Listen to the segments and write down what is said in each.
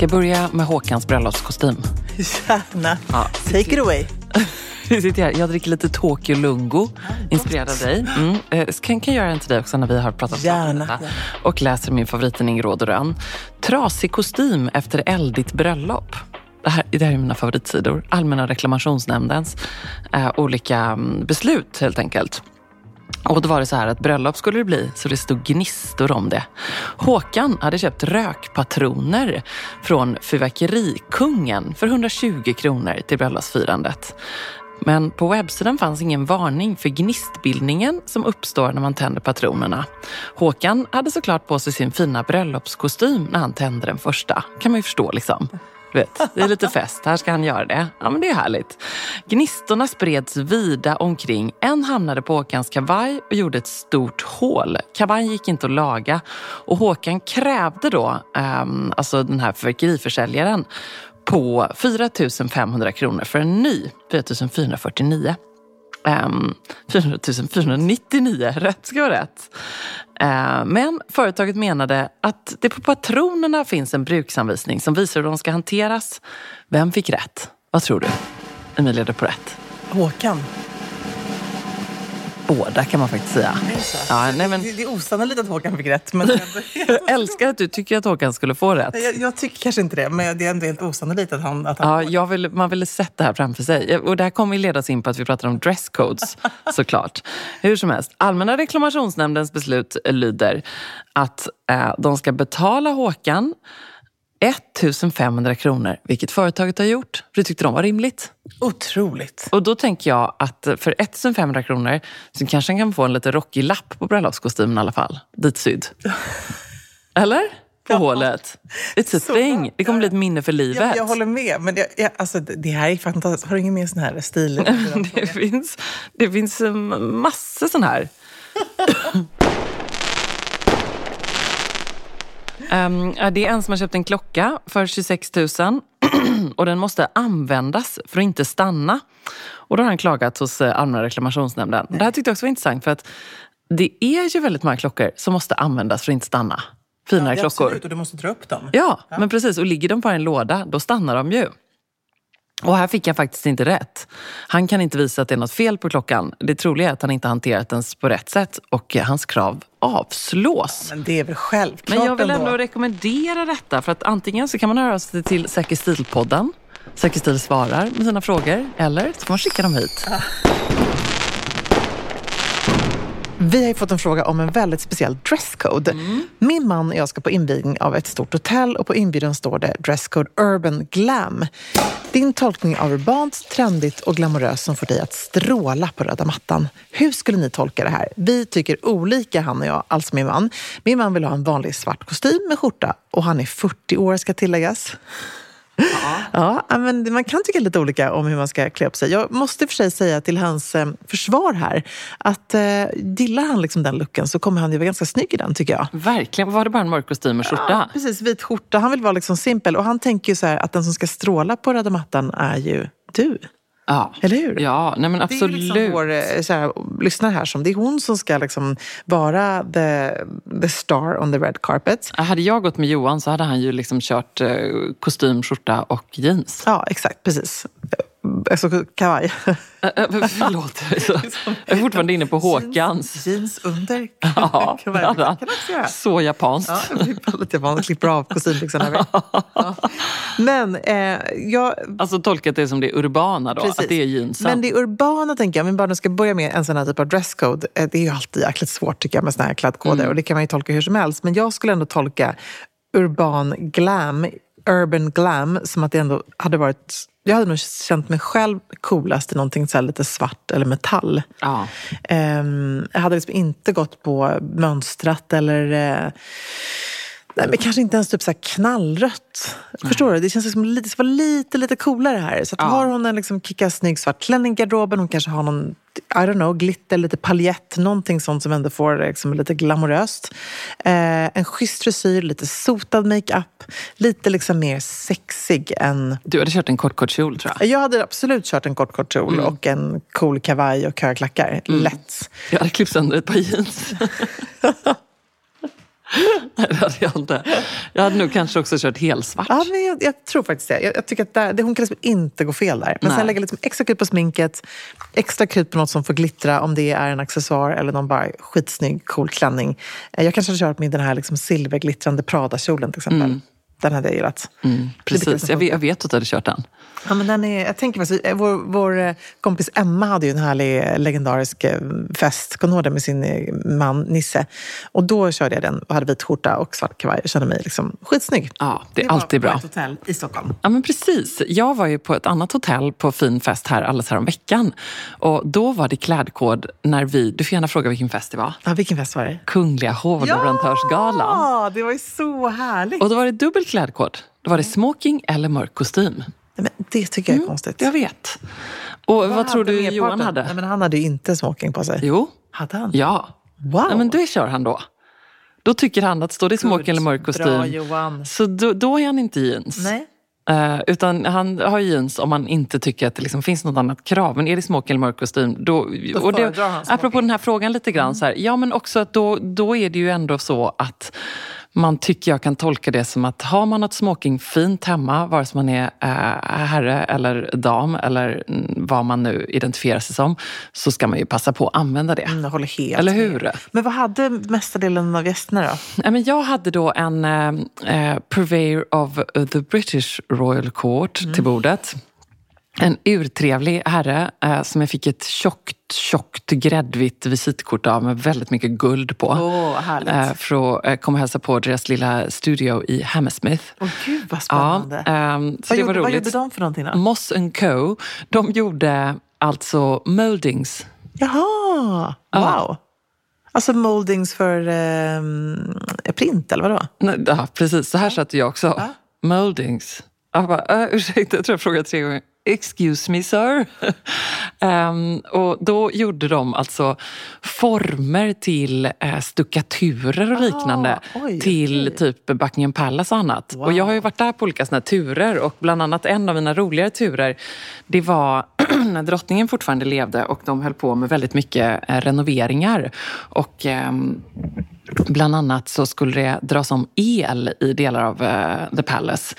Ska börja med Håkans bröllopskostym? Gärna. Ja, Take it away. Vi sitter här. Jag dricker lite Tokyo Lungo, inspirerad av dig. Mm. Eh, Kan, kan jag göra en till dig också när vi har pratat Gärna, om detta. Och läser min favorittidning Råd och Rön. Trasig kostym efter eldigt bröllop. Det här, det här är mina favoritsidor. Allmänna reklamationsnämndens eh, olika mm, beslut helt enkelt. Och då var det så här att bröllop skulle det bli, så det stod gnistor om det. Håkan hade köpt rökpatroner från fyrverkerikungen för 120 kronor till bröllopsfirandet. Men på webbsidan fanns ingen varning för gnistbildningen som uppstår när man tänder patronerna. Håkan hade såklart på sig sin fina bröllopskostym när han tände den första. kan man ju förstå liksom. Du vet, det är lite fest, här ska han göra det. Ja men det är härligt. Gnistorna spreds vida omkring. En hamnade på Håkans kavaj och gjorde ett stort hål. Kavajen gick inte att laga och Håkan krävde då, ehm, alltså den här fyrverkeriförsäljaren, på 4 500 kronor för en ny, 4 449. Um, 400 499, rätt ska vara rätt. Ehm, men företaget menade att det på patronerna finns en bruksanvisning som visar hur de ska hanteras. Vem fick rätt? Vad tror du? Emilia, du på rätt. Håkan. Båda kan man faktiskt säga. Ja, nej, men, det, det är osannolikt att Håkan fick rätt. Men jag älskar att du tycker att Håkan skulle få rätt. jag, jag tycker kanske inte det, men det är ändå helt osannolikt att han, att han Ja, jag vill, man ville sett det här framför sig. Och det här kommer ju ledas in på att vi pratar om dresscodes såklart. Hur som helst, Allmänna reklamationsnämndens beslut lyder att eh, de ska betala Håkan 1500 kronor, vilket företaget har gjort. För det tyckte de var rimligt. Otroligt. Och då tänker jag att för 1500 kronor så kanske han kan få en lite rockig lapp på bröllopskostymen i alla fall. Ditsydd. Eller? På Ja. hålet. It's a Så thing. Det kommer bli ett minne för livet. Jag, jag håller med. Men jag, jag, alltså, det det här är fantastiskt. Har du ingen mer sån här stil? Det finns, det finns eh, massor sån här. Ja, det är en som har köpt en klocka för 26 000 och den måste användas för att inte stanna. Och då har han klagat hos eh, Allmänna reklamationsnämnden. Det här tyckte jag också var intressant för att det är ju väldigt många klockor som måste användas för att inte stanna. Finare Ja, klockor. Absolut, och du måste dra upp dem. Ja, men precis. Och ligger de på en låda, då stannar de ju. Och här fick jag faktiskt inte rätt. Han kan inte visa att det är något fel på klockan. Det troliga är att han inte hanterat den på rätt sätt och hans krav avslås. Men det är väl självklart Men jag vill ändå. ändå rekommendera detta för att antingen så kan man höra sig till Säker Stil-podden. Säker Stil svarar med sina frågor eller så får man skicka dem hit. Vi har ju fått en fråga om en väldigt speciell dresscode. Min man och jag ska på invigning av ett stort hotell och på inbjudan står det dresscode urban glam. Din tolkning av urbant, trendigt och glamoröst som får dig att stråla på röda mattan. Hur skulle ni tolka det här? Vi tycker olika, han och jag, alltså min man. Min man vill ha en vanlig svart kostym med skjorta och han är 40 år ska tilläggas. Ja, men man kan tycka lite olika om hur man ska klä upp sig. Jag måste för sig säga till hans eh, försvar här att eh, gillar han liksom den looken så kommer han ju vara ganska snygg i den tycker jag. Verkligen. Var det bara en mörk kostym och skjorta? Ja, precis, vit skjorta. Han vill vara liksom simpel och han tänker ju så här att den som ska stråla på röda mattan är ju du. Ja. Eller hur? Ja, nej men Det är absolut. liksom vår eh, så här, lyssnare här som, det är hon som ska liksom vara the, the star on the red carpet. Hade jag gått med Johan så hade han ju liksom kört eh, kostym, skjorta och jeans. Ja, exakt, precis. Alltså kavaj. Förlåt, jag är fortfarande inne på Håkans. Jeans under Ja, kavaj. kan också göra. Så japanskt. Ja, väldigt japanskt. Klipper av kostymbyxorna. Ja. Men eh, jag... Alltså tolkat det som det urbana då, Precis. att det är jeansen. Men det urbana tänker jag, men bara de ska börja med en sån här typ av dresscode. eh, Det är ju alltid jäkligt svårt tycker jag med såna här klädkoder Mm. och det kan man ju tolka hur som helst. Men jag skulle ändå tolka urban glam, urban glam, som att det ändå hade varit... Jag hade nog känt mig själv coolast i någonting så lite svart eller metall. Ja. Um, jag hade liksom inte gått på mönstrat eller uh, Nej, men kanske inte ens typ så knallrött. Nej. Förstår du? Det känns som lite, det ska vara lite, lite coolare här. Så att ja. har hon en liksom kicka snygg svart klänning i garderoben, hon kanske har någon I don't know, glitter, lite paljett, någonting sånt som ändå får liksom lite glamoröst. Eh, en schysst frisyr, lite sotad makeup, lite liksom mer sexig än... Du hade kört en kort, kort kjol tror jag. Jag hade absolut kört en kort, kort kjol mm. och en cool kavaj och högklackar. Mm. Lätt. Jag hade klippt sönder ett par jeans. Nej, det hade jag inte. Jag hade nog kanske också kört helsvart. Ja, men jag, jag tror faktiskt det. Jag, jag tycker att där, det, hon kan liksom inte gå fel där. Men Nej. sen lägga liksom extra krut på sminket, extra krut på något som får glittra, om det är en accessoar eller någon bara skitsnygg, cool klänning. Eh, jag kanske hade kört med den här liksom silverglittrande Prada-kjolen till exempel. Mm. Den hade jag gillat. Mm, precis, jag vet, jag vet att du hade kört den. Ja, men den är, jag tänker faktiskt, eh, vår, vår eh, kompis Emma hade ju en härlig eh, legendarisk fest, kommer med sin man Nisse. Och då körde jag den och hade vit skjorta och svart kavaj och kände mig liksom skitsnygg. Ja, det är det alltid bra. på ett hotell i Stockholm. Ja, men precis. Jag var ju på ett annat hotell på fin fest här alldeles här om veckan. Och då var det klädkod när vi, du får gärna fråga vilken fest det var. Ja, vilken fest var det? Kungliga hovleverantörsgalan. Ja, det var ju så härligt. Och då var det dubbel klädkod. Då var det smoking eller mörk kostym. Men det tycker jag är mm, konstigt. Jag vet. Och vad, vad tror du Johan hade? Nej, men han hade ju inte smoking på sig. Jo. Hade han? Ja. Wow. Nej, men det kör han då. Då tycker han att står det smoking eller mörk kostym, Bra, Johan. så då, då är han inte jeans. Nej. Uh, utan han har jeans om man inte tycker att det liksom finns något annat krav. Men är det smoking eller mörk kostym, då... då och det, apropå den här frågan lite grann, mm. så här, ja men också att då, då är det ju ändå så att man tycker jag kan tolka det som att har man något smoking fint hemma, vare sig man är äh, herre eller dam eller vad man nu identifierar sig som, så ska man ju passa på att använda det. Mm, jag håller helt Eller hur? Med. Men vad hade mesta delen av gästerna då? Men jag hade då en äh, purveyor of the British Royal Court mm. till bordet. En urtrevlig herre äh, som jag fick ett tjockt tjockt gräddvitt visitkort av med väldigt mycket guld på. Oh, eh, för att eh, komma och hälsa på deras lilla studio i Hammersmith. Åh oh, gud vad spännande. Ja, eh, så vad, det gjorde, var roligt. vad gjorde de för någonting då? Moss Co. De gjorde alltså moldings. Jaha, wow. Ja. Alltså moldings för eh, print eller vadå? Ja, precis. Så här ja. satt jag också. Ja. Moldings. Jag bara, uh, ursäkta, jag tror jag frågade tre gånger. Excuse me sir. um, och då gjorde de alltså former till uh, stuckaturer och liknande ah, oj, till oj. typ Buckingham Palace och annat. Wow. Och jag har ju varit där på olika såna turer och bland annat en av mina roligare turer det var när drottningen fortfarande levde och de höll på med väldigt mycket uh, renoveringar. Och um, Bland annat så skulle det dras om el i delar av uh, The Palace.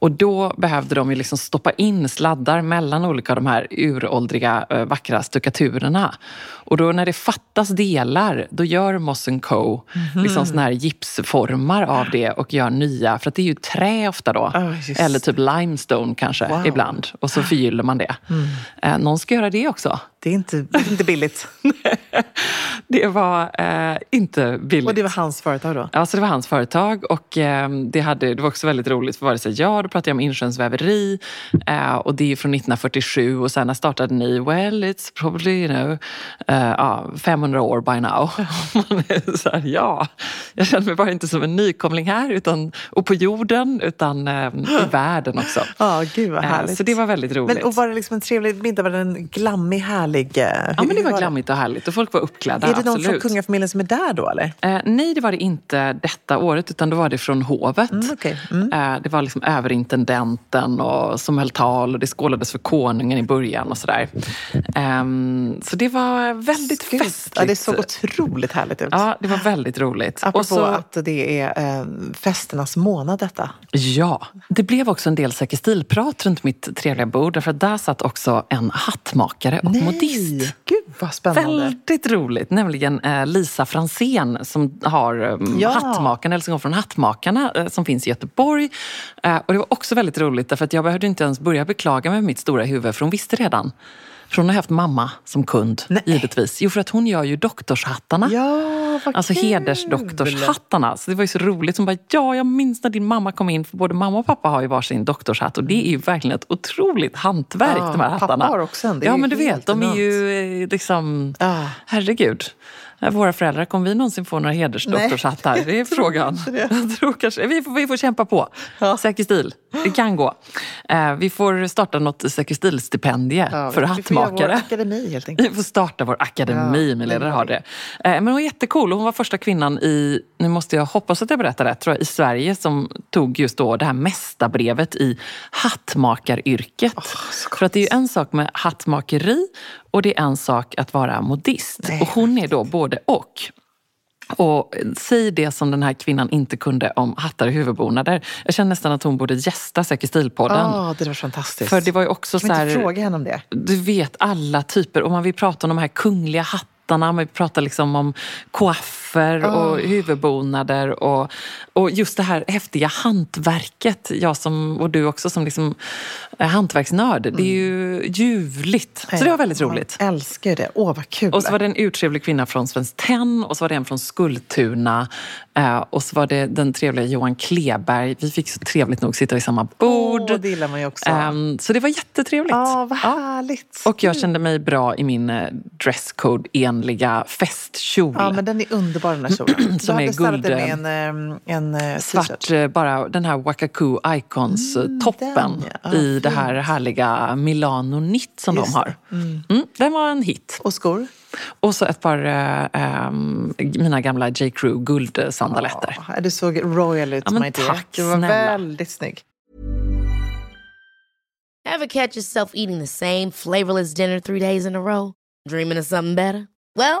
Och då behövde de ju liksom stoppa in sladdar mellan olika av de här uråldriga, uh, vackra stuckaturerna. Och då när det fattas delar, då gör Moss Co. Mm -hmm. liksom såna här gipsformar av det och gör nya. För att det är ju trä ofta då. Oh, Eller typ limestone kanske wow. ibland. Och så förgyller man det. Mm. Uh, någon ska göra det också. Det är inte, inte billigt. det var eh, inte billigt. Och det var hans företag då? Ja, så det var hans företag. Och eh, det, hade, det var också väldigt roligt. För var det så, ja, då pratade jag om inkönsväveri. Eh, och det är från 1947. Och sen startade ni? Well, it's probably, you know, uh, 500 år by now. Man är så här, ja, jag känner mig bara inte som en nykomling här. Utan, och på jorden, utan eh, i världen också. Ja, oh, gud vad härligt. så det var väldigt roligt. Men, och var det liksom en trevlig middag? Var det en glammig, härlig? Ja, men det var glammigt och härligt. Och folk var uppklädda. Är det någon från kungafamiljen som är där då eller? Eh, nej, det var det inte detta året utan då var det från hovet. Mm, okay. mm. Eh, det var liksom överintendenten och, som höll tal och det skålades för konungen i början och sådär. Eh, så det var väldigt Gud. festligt. Ja, det såg otroligt härligt ut. Ja, det var väldigt roligt. Apropå och så, att det är eh, festernas månad detta. Ja, det blev också en del säker stilprat runt mitt trevliga bord. För där satt också en hattmakare och nej. Modist. Gud vad spännande. Väldigt roligt. Nämligen eh, Lisa Fransén som har eh, ja. Hattmakarna, eller som går från Hattmakarna eh, som finns i Göteborg. Och det var också väldigt roligt därför att jag behövde inte ens börja beklaga mig med mitt stora huvud för hon visste redan. För hon har haft mamma som kund, Nej. givetvis. Jo, för att hon gör ju doktorshattarna. Ja, vad Alltså kul. hedersdoktorshattarna. Så det var ju så roligt. Hon bara, ja, jag minns när din mamma kom in. För både mamma och pappa har ju varsin doktorshatt. Och det är ju verkligen ett otroligt hantverk, Ja, de här pappa hattarna. har också en. Ja, men du vet, de är ju eh, liksom... Ja. Herregud. Våra föräldrar, kommer vi någonsin få några hedersdoktorshattar? Det är frågan. Jag tror kanske, vi, får, vi får kämpa på. Ja. Säker stil, det kan gå. Eh, vi får starta något Säker stil-stipendie Ja, för Vi får hattmakare. akademi helt enkelt. Vi får starta vår akademi, Ja, min ledare har det. Eh, Men hon var jättecool hon var första kvinnan i, nu måste jag hoppas att jag berättar rätt, tror jag, i Sverige som tog just då det här mästarbrevet i hattmakaryrket. så För att det är ju en sak med hattmakeri och det är en sak att vara modist. Nej, och hon är då både och. Och säg det som den här kvinnan inte kunde om hattar och huvudbonader. Jag känner nästan att hon borde gästa Säker stil-podden. Ja, det var fantastiskt. För det var ju också Kan så här... inte fråga henne om det? Du vet alla typer. Och man vill prata om de här kungliga hattarna. Man vill prata liksom om coiffer och huvudbonader. Och, och just det här häftiga hantverket. Jag som, och du också som liksom är hantverksnörd. Det är ju ljuvligt. Så det var väldigt roligt. Jag älskar det. Åh, vad kul. Och så var det en urtrevlig kvinna från Svenskt Tenn och så var det en från Skultuna. Eh, och så var det den trevliga Johan Kleberg. Vi fick så trevligt nog sitta vid samma bord. Åh, det gillar man ju också. Ehm, så det var jättetrevligt. Ja, vad härligt. Och jag kände mig bra i min eh, dresscode-enliga festkjol. Ja, men den är underbar den här kjolen. Som du är guld, det med en, eh, en, eh, Svart, eh, bara den här Wakaku Icons-toppen den, ja. I det här härliga Milano Knit som Just de har. Mm, den var en hit. Och skor. Och så ett par eh, ehm, mina gamla J. Crew guldsandaletter. Ja, du såg royal ut, Ja, men my dear. tack, Du var snälla. väldigt snygg. Ever catch yourself eating the same flavorless dinner three days in a row? Dreaming of something better? Well,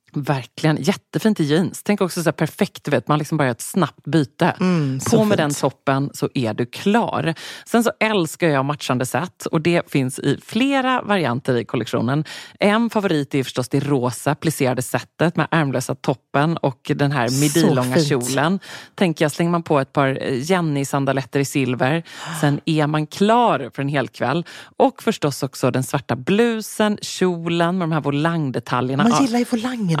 Verkligen. Jättefint i jeans. Tänk också så här perfekt, du vet, man liksom bara gör ett snabbt byte. Mm, På med fint. den toppen så är du klar. Sen så älskar jag matchande set och det finns i flera varianter i kollektionen. En favorit är förstås det rosa plisserade setet med ärmlösa toppen och den här midilånga kjolen. Tänker jag, slänger man på ett par Jenny-sandaletter i silver, sen är man klar för en hel kväll. Och förstås också den svarta blusen, kjolen med de här volangdetaljerna. Man gillar ju volangerna.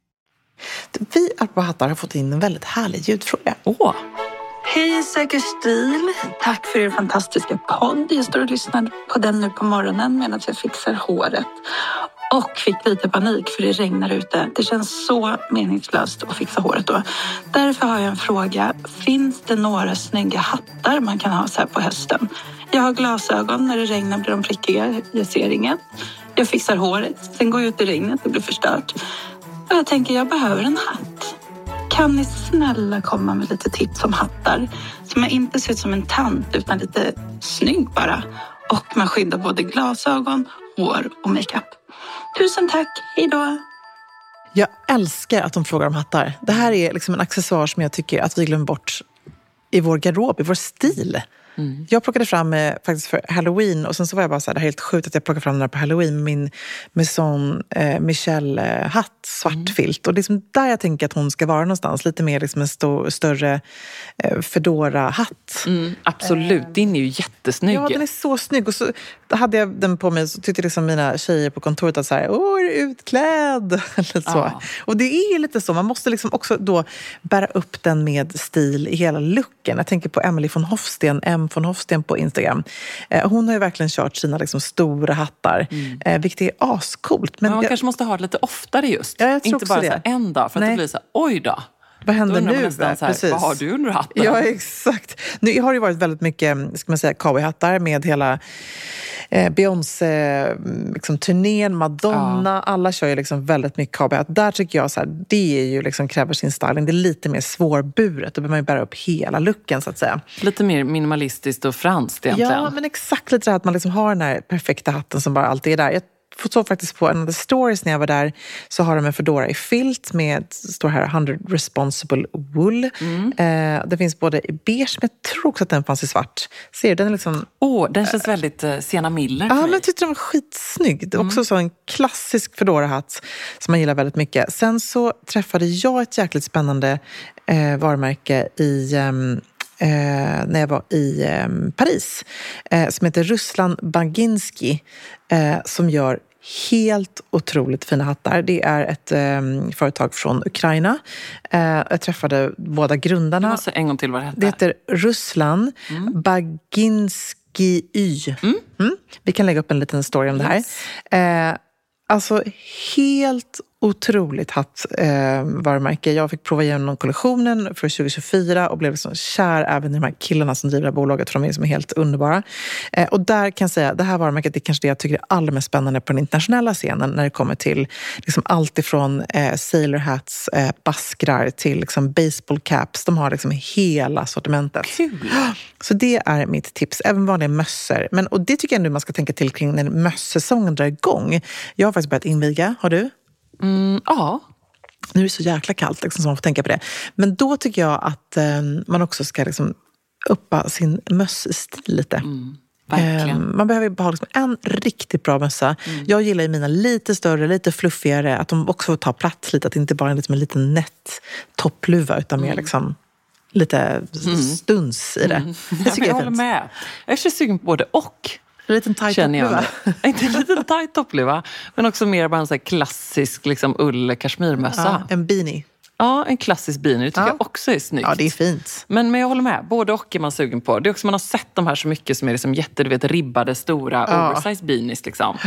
Vi på Hattar har fått in en väldigt härlig ljudfråga. Åh, Hej Säker stil! Tack för er fantastiska podd. Jag står och lyssnar på den nu på morgonen medan jag fixar håret. Och fick lite panik för det regnar ute. Det känns så meningslöst att fixa håret då. Därför har jag en fråga. Finns det några snygga hattar man kan ha så här på hösten? Jag har glasögon. När det regnar blir de prickiga. Jag ser inget. Jag fixar håret, sen går jag ut i regnet, det blir förstört. Och jag tänker, jag behöver en hatt. Kan ni snälla komma med lite tips om hattar som inte ser ut som en tant utan lite snygg bara. Och man skyddar både glasögon, hår och makeup. Tusen tack, hej då! Jag älskar att de frågar om hattar. Det här är liksom en accessoar som jag tycker att vi glömmer bort i vår garderob, i vår stil. Mm. Jag plockade fram eh, faktiskt för halloween och sen så var jag bara så här, det här är helt sjukt att jag plockade fram den här på halloween med min Maison eh, Michel-hatt, svart mm. filt. Och det är liksom där jag tänker att hon ska vara någonstans. Lite mer liksom en stor, större eh, Fedora-hatt. Mm, absolut, eh, din är ju jättesnygg. Ja, den är så snygg. Och så hade jag den på mig så tyckte liksom mina tjejer på kontoret att så här, åh, är du utklädd? Eller så. Ah. Och det är lite så, man måste liksom också då bära upp den med stil i hela looken. Jag tänker på Emily von Hofsten, M von Hofsten på Instagram. Eh, hon har ju verkligen kört sina liksom stora hattar, mm. Eh, vilket är ascoolt. Men man jag, kanske måste ha det lite oftare just. Ja, Inte bara så en dag, för att det blir så här, oj då. Vad händer nu? Så här, Precis. Vad har du under hatten? Ja, exakt. Nu har det varit väldigt mycket ska man säga, cowboyhattar med hela eh, Beyoncé-turnén, liksom, Madonna. Ja. Alla kör ju liksom väldigt mycket cowboyhatt. Där tycker jag så det är ju liksom, kräver sin styling. Det är lite mer svårburet. Då behöver man ju bära upp hela looken så att säga. Lite mer minimalistiskt och franskt egentligen. Ja, men exakt lite så att man liksom har den här perfekta hatten som bara alltid är där. Jag såg faktiskt på en av the stories när jag var där så har de en Foodora i filt med, står här, 100 responsible wool. Mm. Eh, det finns både i beige, men jag tror också att den fanns i svart. Ser du? Den är liksom... Åh, oh, den känns äh, väldigt uh, Sienna Miller Ja, men jag tyckte den var skitsnygg. Är också mm. så en klassisk Foodora-hatt som man gillar väldigt mycket. Sen så träffade jag ett jäkligt spännande eh, varumärke i um, eh, när jag var i eh, Paris eh, som heter Ruslan Baginski eh, som gör helt otroligt fina hattar. Det är ett eh, företag från Ukraina. Eh, jag träffade båda grundarna. Du måste en gång till vad det heter. Det heter Ruslan mm. Baginski Y. Mm. Mm. Vi kan lägga upp en liten story om yes. det här. Eh, alltså helt otroligt hatt eh. Jag fick prova igenom kollektionen för 2024 och blev liksom kär även i de här killarna som driver det här bolaget för de är liksom helt underbara. Eh, och där kan jag säga, det här varumärket är kanske det jag tycker är allra mest spännande på den internationella scenen när det kommer till liksom allt ifrån eh, sailor hats, eh, baskrar till liksom baseball caps. De har liksom hela sortimentet. Kul! Så det är mitt tips. Även vanliga mössor. Men, och det tycker jag nu man ska tänka till kring när mössäsongen drar igång. Jag har faktiskt börjat inviga. Har du? Mm, ja. Nu är det så jäkla kallt liksom, så man får tänka på det. Men då tycker jag att eh, man också ska liksom, uppa sin mössstil lite. Mm. Eh, man behöver bara ha liksom en riktigt bra mössa. Mm. Jag gillar mina lite större, lite fluffigare. Att de också får ta plats lite. Att det inte bara är liksom en liten nätt toppluva utan mm. mer liksom lite mm. stuns i det. Mm. Det jag, jag håller med. Jag är sugen på både och. En liten tajt toppluva? Inte en liten tajt toppluva, men också mer bara en sån klassisk liksom, ull kashmirmössa. Ja, en beanie. Ja, en klassisk beanie. Det tycker ja. jag också är snyggt. Ja, det är fint. Men, men jag håller med. Både och är man sugen på. Det är också Man har sett de här så mycket som är liksom jätte, du vet, ribbade, stora, ja. oversized beanies. Liksom.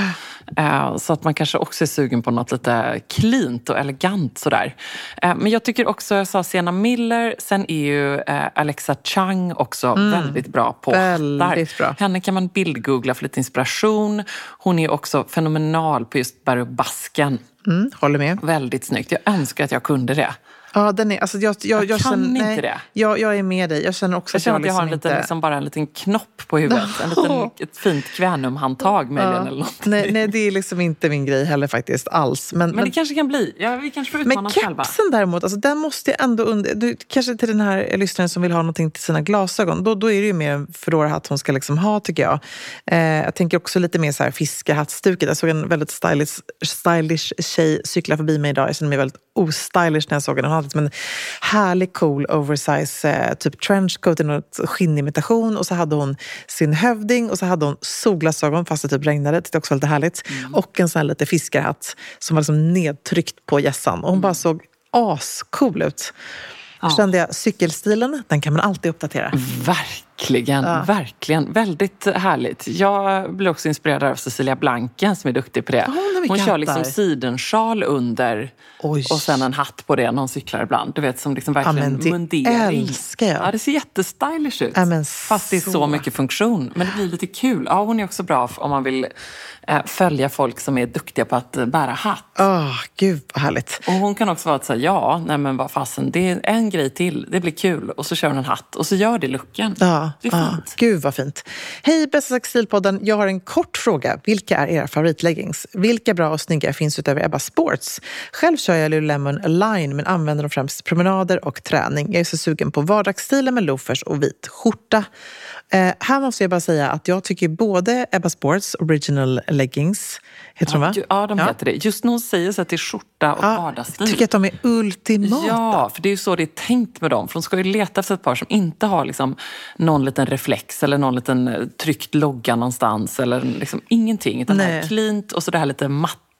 Uh, så att man kanske också är sugen på något lite cleant och elegant sådär. Uh, men jag tycker också, jag sa Sienna Miller, sen är ju uh, Alexa Chang också mm. väldigt bra på väldigt bra. Henne kan man bildgoogla för lite inspiration. Hon är också fenomenal på just bära basken. Mm, håller med. Väldigt snyggt. Jag önskar att jag kunde det. Ja, den är, alltså jag, jag, jag, jag kan känner, inte nej, det. Jag, jag är med dig. Jag känner också jag känner att jag, att har en liksom liten, inte... liksom bara en liten knopp på huvudet. En liten, ett fint kvänumhandtag möjligen. Ja. Eller. Nej, nej, det är liksom inte min grej heller faktiskt alls. Men, men, men det kanske kan bli. Ja, vi kanske får utmana Men kepsen däremot, alltså, den måste jag ändå under... Du, kanske till den här lyssnaren som vill ha någonting till sina glasögon. Då, då är det ju mer en Foodora-hatt hon ska liksom ha tycker jag. Eh, jag tänker också lite mer så här fiskehattstuket. Jag såg en väldigt stylish, stylish tjej cykla förbi mig idag. Jag kände mig väldigt ostylish när jag såg henne. Hon hade liksom en härlig cool oversize eh, typ trenchcoat i något skinnimitation och så hade hon sin hövding och så hade hon solglasögon fast det typ regnade. Det också var lite härligt. Mm. Och en sån här lite fiskarhatt som var liksom nedtryckt på hjässan. Och hon mm. bara såg ascool ut. Ja. Kände jag, cykelstilen, den kan man alltid uppdatera. Verkligen, ja. verkligen. Väldigt härligt. Jag blir också inspirerad av Cecilia Blanken som är duktig på det. mycket Hon kör liksom sidensjal under Oj. och sen en hatt på det när hon cyklar ibland. Du vet som liksom verkligen men det mundering. älskar jag. Ja, det ser jättestylish ut. Ja, Fast det är så. mycket funktion. Men det blir lite kul. Ja, hon är också bra om man vill eh, följa folk som är duktiga på att eh, bära hatt. Åh, gud vad härligt. Och hon kan också vara att säga ja, nej men vad fasen, det är en grej till, det blir kul. Och så kör hon en hatt och så gör det looken. Ja, det är ja, fint. gud vad fint. Hej bästa sextilpodden, jag har en kort fråga. Vilka är era favoritleggings? Vilka bra och snygga finns utöver Ebba Sports? Själv kör jag Lululemon Align men använder dem främst promenader och träning. Jag är så sugen på vardagsstilen med loafers och vit skjorta. Eh, här måste jag bara säga att jag tycker både Ebba Sports Original Leggings, heter de va? ju- Ja, de heter det. Just säger så att det är skjorta och Ja, vardagsstil. jag tycker att de är ultimata. Ja, för det är ju så det är tänkt med dem. För de ska ju leta efter ett par som inte har liksom någon liten reflex eller någon liten eh, tryckt logga någonstans. Eller liksom ingenting. Utan det här är Nej. cleant och så det här lite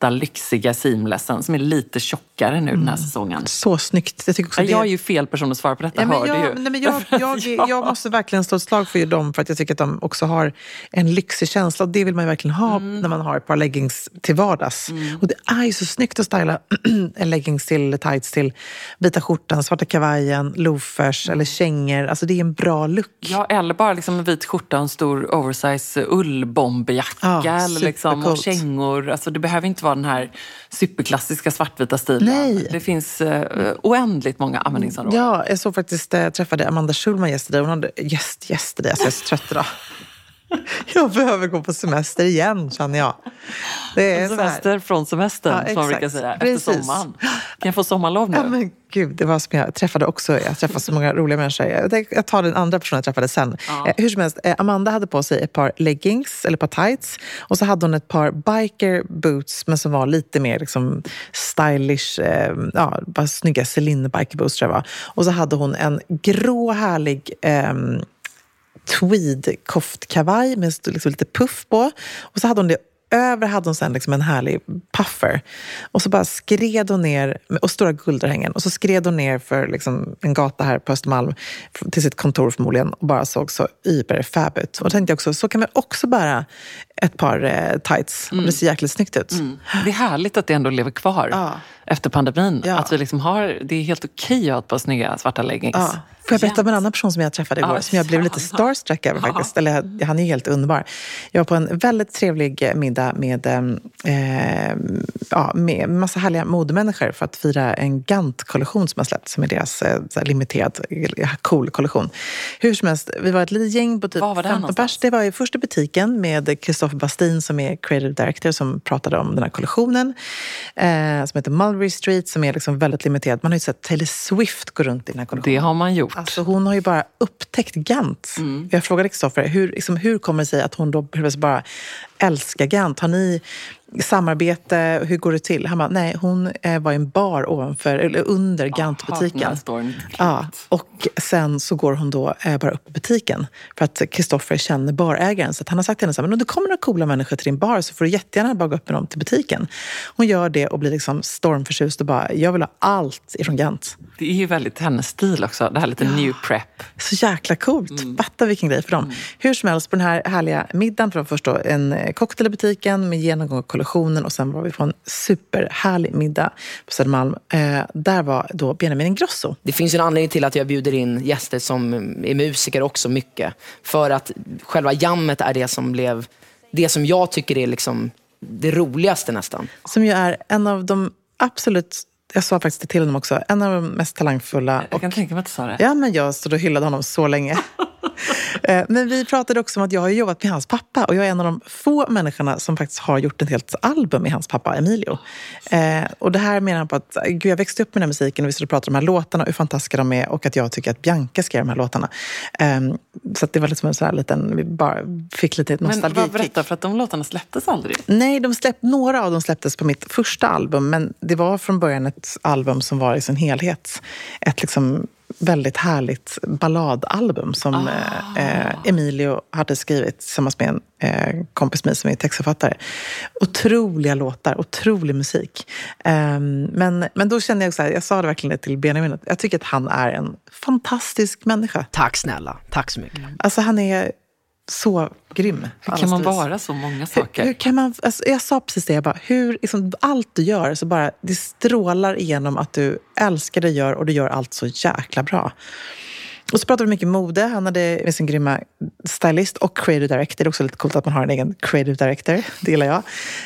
matta, lyxiga seamlessen som är lite tjockare nu den här säsongen. Så snyggt. Jag tycker också Ja, det... Jag är ju fel person att svara på detta, Ja, hör jag, du ju. nej, men jag, jag, Ja. jag måste verkligen slå ett slag för dem för att jag tycker att de också har en lyxig känsla. Och det vill man ju verkligen ha Mm. när man har ett par leggings till vardags. Och det är ju så snyggt att styla en leggings till tights till vita skjortan, svarta kavajen, loafers eller kängor. Alltså det är en bra look. Ja, eller bara liksom en vit skjorta och en stor oversize ullbomberjacka. Ja, eller liksom, och kängor. Alltså, det behöver inte vara den här superklassiska svartvita stilen. Nej. Det finns eh, oändligt många användningsområden. Ja, jag såg faktiskt, eh, jag träffade Amanda Schulman yesterday. Hon hade gäst yesterday, alltså jag är så trött idag. Jag behöver gå på semester igen känner jag. Det är. Semester från semestern, Ja, som man brukar säga. Efter Precis. sommaren. Kan jag få sommarlov nu? Ja, men gud, det var som jag träffade också. Jag träffade så många roliga människor. Jag, tar den andra personen jag träffade sen. Ja. Eh, hur som helst, eh, Amanda hade på sig ett par leggings, eller ett par tights. Och så hade hon ett par biker boots, men som var lite mer liksom, stylish. Eh, ja, bara snygga Celine biker boots tror jag var. Och så hade hon en grå härlig ehm, tweed-koftkavaj med liksom lite puff på. Och så hade hon det över hade hon sen liksom en härlig puffer. Och så bara skred hon ner, och stora guldörhängen, och så skred hon ner för liksom en gata här på Östermalm till sitt kontor förmodligen och bara såg så yberfab ut. Och då tänkte jag också, så kan man också bära ett par eh, tights. Och det ser jäkligt snyggt ut. Mm. Det är härligt att det ändå lever kvar Ja. Efter pandemin. Ja. Att vi liksom har, det är helt okej att ha ett par snygga svarta leggings. Ja. Får jag berätta om en annan person som jag träffade igår, Ja, som jag blev lite starstruck över faktiskt. Eller han är ju helt underbar. Jag var på en väldigt trevlig eh, middag med, eh, ja, med massa härliga modemänniskor för att fira en Gant-kollektion som har släppts, som är deras eh, limiterad, eh, cool kollektion. Hur som helst, vi var ett litet gäng på typ Var var det 15 någonstans? pers. Det var i första butiken med Christopher Bastin som är creative director som pratade om den här kollektionen. Eh, som heter Mulberry Street som är liksom väldigt limiterad. Man har ju sett Taylor Swift gå runt i den här kollektionen. Det har man gjort. Alltså hon har ju bara upptäckt Gant. Mm. Jag frågade Kristoffer, hur, liksom, hur kommer det sig att hon då bara älskar Gant? Har ni samarbete? Hur går det till? Han bara, nej, hon eh, var i en bar ovanför, eller under Gant-butiken. Partnerstore. Ja, och sen så går hon då eh, bara upp i butiken för att Kristoffer känner barägaren. Så att han har sagt till henne så här, men om det kommer några coola människor till din bar så får du jättegärna bara gå upp med dem till butiken. Hon gör det och blir liksom stormförtjust och bara, jag vill ha allt ifrån Gant. Det är ju väldigt hennes stil också. Det här lite new prep. Så jäkla coolt. Mm. Fatta vilken grej för dem. Hur som helst, på den här härliga middagen, för det var först då en eh, cocktail i butiken med genomgång av kollektionen och sen var vi på en superhärlig middag på Södermalm. Eh, där var då Benjamin Ingrosso. Det finns ju en anledning till att jag bjuder in gäster som är musiker också mycket. För att själva jammet är det som blev, det som jag tycker är liksom det roligaste nästan. Som ju är en av de absolut, jag sa faktiskt det till honom också, en av de mest talangfulla. Jag kan tänka mig att du sa det. Ja, men jag stod och hyllade honom så länge. Eh, Men vi pratade också om att jag har jobbat med hans pappa och jag är en av de få människorna som faktiskt har gjort ett helt album med hans pappa Emilio. Eh, och det här menar han på att gud, jag växte upp med den här musiken och vi stod och pratade om de här låtarna och hur fantastiska de är och att jag tycker att Bianca skrev de här låtarna. Eh, så det var liksom en sån här liten, vi bara fick lite Men vad, nostalgikick. berätta, för att de låtarna släpptes aldrig. Nej, de släpp, några av dem släpptes på mitt första album, men det var från början ett album som var i sin helhet. Ett liksom väldigt härligt balladalbum som eh, eh, Emilio hade skrivit tillsammans med en eh, kompis med som är textförfattare. Otroliga låtar, otrolig musik. Ehm, men, men då kände jag också, här, jag sa det verkligen till Benjamin, att jag tycker att han är en fantastisk människa. Tack snälla, tack så mycket. Alltså han är så grym. Hur kan man vara så många saker? Hur, hur kan man, alltså, jag sa precis det, jag bara, hur, liksom, allt du gör, så bara, det strålar igenom att du älskar det du gör och du gör allt så jäkla bra. Och så pratade vi mycket mode. Han hade med sin grymma stylist och creative director. Det är också lite coolt att man har en egen creative director. Det gillar jag.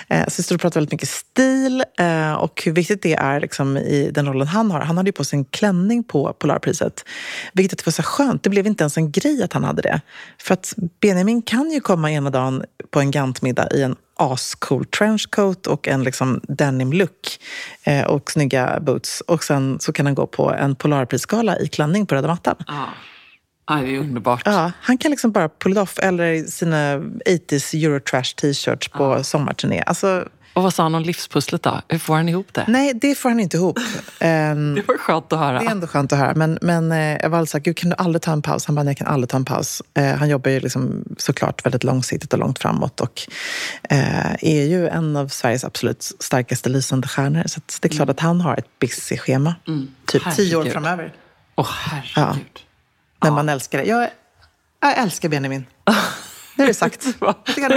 Eh, så vi stod och pratade väldigt mycket stil eh, och hur viktigt det är liksom, i den rollen han har. Han hade ju på sig en klänning på Polarpriset. Vilket var så skönt. Det blev inte ens en grej att han hade det. För att Benjamin kan ju komma ena dagen på en Gantmiddag i en ascool trenchcoat och en liksom denim-look eh, och snygga boots. Och sen så kan han gå på en Polarprisgala i klänning på röda mattan. Ja. Ja, det är underbart. Ja, han kan liksom bara pull it off, eller sina 80s Eurotrash t-shirts på ja. sommarturné. Alltså, och vad sa han om livspusslet då? Hur får han ihop det? Nej, det får han inte ihop. um, det var skönt att höra. Det är ändå skönt att höra. Men, men uh, jag var alltså, gud kan du aldrig ta en paus? Han bara, nej jag kan aldrig ta en paus. Uh, han jobbar ju liksom, såklart väldigt långsiktigt och långt framåt. Och uh, är ju en av Sveriges absolut starkaste lysande stjärnor. Så det är klart mm. att han har ett busy schema. Mm. Typ herregud. tio år framöver. Åh oh, herregud. Ja. Men ja. man älskar det. Jag, jag älskar Benjamin. Nu är det sagt.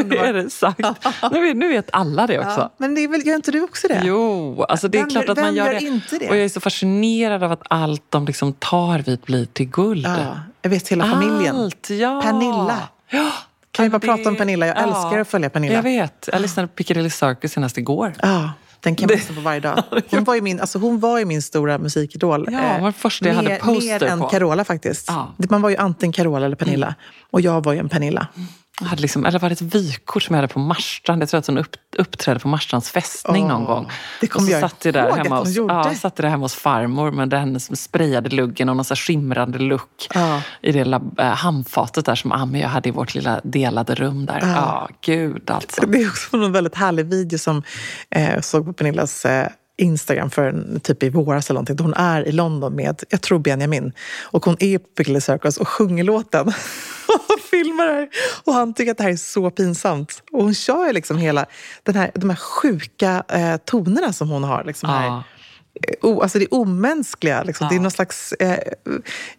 nu är det sagt. Nu vet, nu vet alla det också. Ja, men det är väl, gör inte du också det? Jo, alltså det är vem, klart att man gör, gör det. Inte det. Och jag är så fascinerad av att allt de liksom tar vid blir till guld. Ja, jag vet hela familjen. Allt, ja. Pernilla. Ja. Kan vi bara det... prata om Pernilla? Jag ja. älskar att följa Pernilla. Jag vet. Jag lyssnade på Piccadilly Circus senast igår. Ja. Den kan man lyssna på varje dag. Hon var ju min, alltså hon var ju min stora musikidol. Ja, hon var första jag hade poster mer än Carola faktiskt. Ja. Man var ju antingen Carola eller Pernilla. Mm. Och jag var ju en Pernilla. Jag hade liksom, eller var det ett vykort som jag hade på Marstrand? Jag tror att hon upp, uppträdde på Marstrands fästning oh, någon gång. Det kommer jag satt ihåg där hemma hos, ja, satt där hemma hos farmor med den sprayade luggen och någon så skimrande look oh. i det lilla äh, handfatet där som Ami och jag hade i vårt lilla delade rum där. Ja, oh. gud alltså. Det är också en väldigt härlig video som eh, såg på Pernillas eh, Instagram för typ i våras eller någonting. Hon är i London med, jag tror Benjamin. Och hon är på Piccadilly Circus och sjunger låten. och filmar det här. Och han tycker att det här är så pinsamt. Och hon kör ju liksom hela den här, de här sjuka eh, tonerna som hon har. Liksom här oh, alltså det omänskliga. Liksom. Ja. Det är någon slags eh,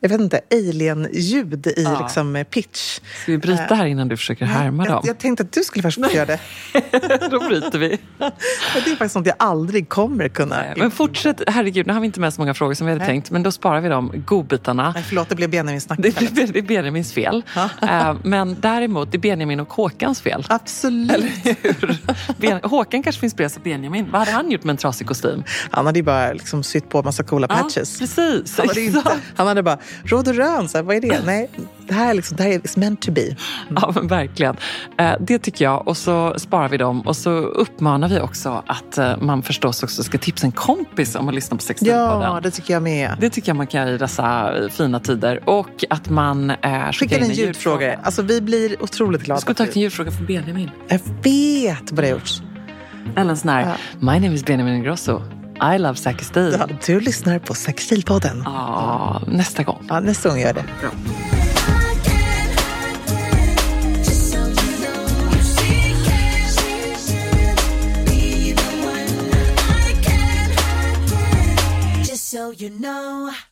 jag vet inte, alien-ljud i ja. liksom, pitch. Ska vi bryta här innan du försöker härma dem? Jag, jag tänkte att du skulle först göra det. Då bryter vi. det är faktiskt något jag aldrig kommer kunna. Nej, men fortsätt, herregud, nu har vi inte med så många frågor som vi hade Nej. tänkt. Men då sparar vi de godbitarna. Nej, förlåt, det blev Benjamins snack. Det, det, det är Benjamins fel. uh, men däremot, det är Benjamin och Håkans fel. Absolut. Eller hur? Ben, Håkan kanske finns inspireras av Benjamin. Vad hade han gjort med en trasig kostym? Han hade ju bara liksom sytt på massa coola patches. Ja, precis. Han hade, inte, han hade bara, råd och rön, så här, vad är det? Nej, det här är, liksom, det här är meant to be. Mm. Ja, men verkligen. Eh, det tycker jag. Och så sparar vi dem. Och så uppmanar vi också att eh, man förstås också ska tipsa en kompis om att lyssna på Sextilpodden. Ja, det tycker jag med. Det tycker jag man kan göra i dessa fina tider. Och att man eh, skickar in en ljudfråga. Alltså, vi blir otroligt glada. Du skulle tagit en ljudfråga från Benjamin. Jag vet vad det har gjorts. Eller en sån här, ja. My name is Benjamin Ingrosso. I love Säkerstil. Ja, du lyssnar på Säkerstilpodden. Ja, nästa gång. Ja, nästa gång gör det. Bra. so you know.